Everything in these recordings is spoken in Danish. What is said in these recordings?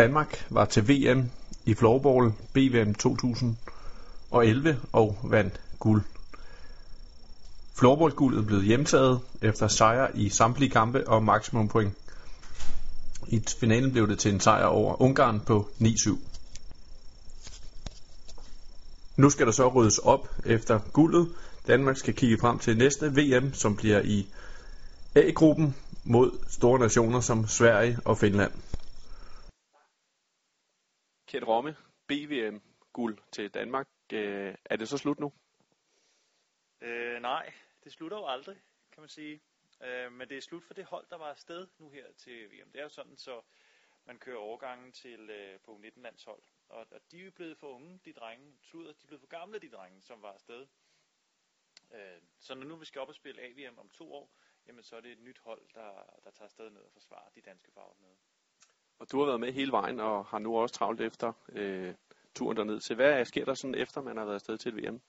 Danmark var til VM i floorball BVM 2011 og vandt guld. Floorballguldet blev hjemtaget efter sejr i samtlige kampe og maksimum point. I finalen blev det til en sejr over Ungarn på 9-7. Nu skal der så ryddes op efter guldet. Danmark skal kigge frem til næste VM, som bliver i A-gruppen mod store nationer som Sverige og Finland. Kjeld Romme, BVM guld til Danmark. Øh, er det så slut nu? Øh, nej, det slutter jo aldrig, kan man sige. Øh, men det er slut for det hold, der var afsted nu her til VM. Det er jo sådan, så man kører overgangen til øh, på 19 landshold. Og, og de er blevet for unge, de drenge. Sluder, de er blevet for gamle, de drenge, som var afsted. Øh, så når nu vi skal op og spille AVM om to år, jamen så er det et nyt hold, der, der tager afsted ned og forsvarer de danske farver nede. Og du har været med hele vejen og har nu også travlt efter øh, turen derned. Så hvad sker der sådan efter, man har været afsted til et VM?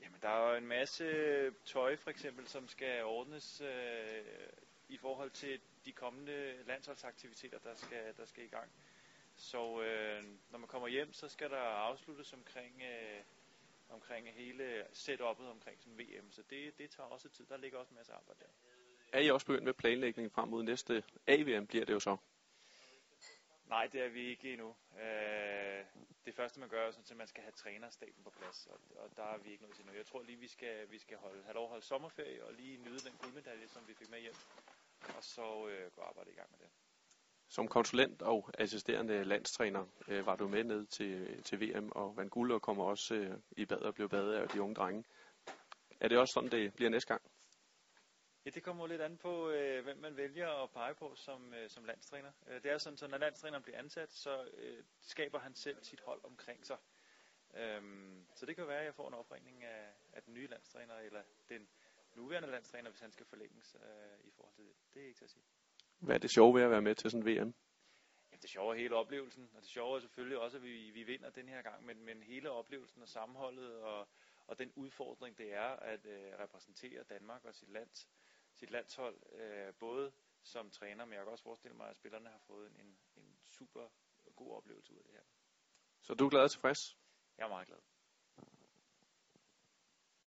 Jamen, der er jo en masse tøj, for eksempel, som skal ordnes øh, i forhold til de kommende landsholdsaktiviteter, der skal, der skal i gang. Så øh, når man kommer hjem, så skal der afsluttes omkring, øh, omkring hele setup'et omkring sådan VM. Så det, det tager også tid. Der ligger også en masse arbejde der. Er I også begyndt med planlægning frem mod næste AVM, bliver det jo så? Nej, det er vi ikke endnu. Øh, det første, man gør, er sådan, at man skal have trænerstaben på plads, og, og der er vi ikke nået til nu. Jeg tror lige, vi skal, vi skal holde, have lov at holde sommerferie og lige nyde den guldmedalje, som vi fik med hjem, og så øh, gå arbejde i gang med det. Som konsulent og assisterende landstræner øh, var du med ned til, til VM og vandt guld og kommer også øh, i bad og blev badet af de unge drenge. Er det også sådan, det bliver næste gang? Ja, det kommer lidt an på, øh, hvem man vælger at pege på som, øh, som landstræner. Øh, det er sådan, så når landstræneren bliver ansat, så øh, skaber han selv sit hold omkring sig. Øhm, så det kan være, at jeg får en opringning af, af den nye landstræner, eller den nuværende landstræner, hvis han skal forlænges øh, i forhold til det. Det er ikke til at sige. Hvad er det sjove ved at være med til sådan en VM? Jamen, det sjove er hele oplevelsen, og det sjove er selvfølgelig også, at vi, vi vinder den her gang, men, men hele oplevelsen og sammenholdet og, og den udfordring, det er at øh, repræsentere Danmark og sit land sit landshold, øh, både som træner, men jeg kan også forestille mig, at spillerne har fået en, en super god oplevelse ud af det her. Så du er glad og tilfreds? Jeg er meget glad.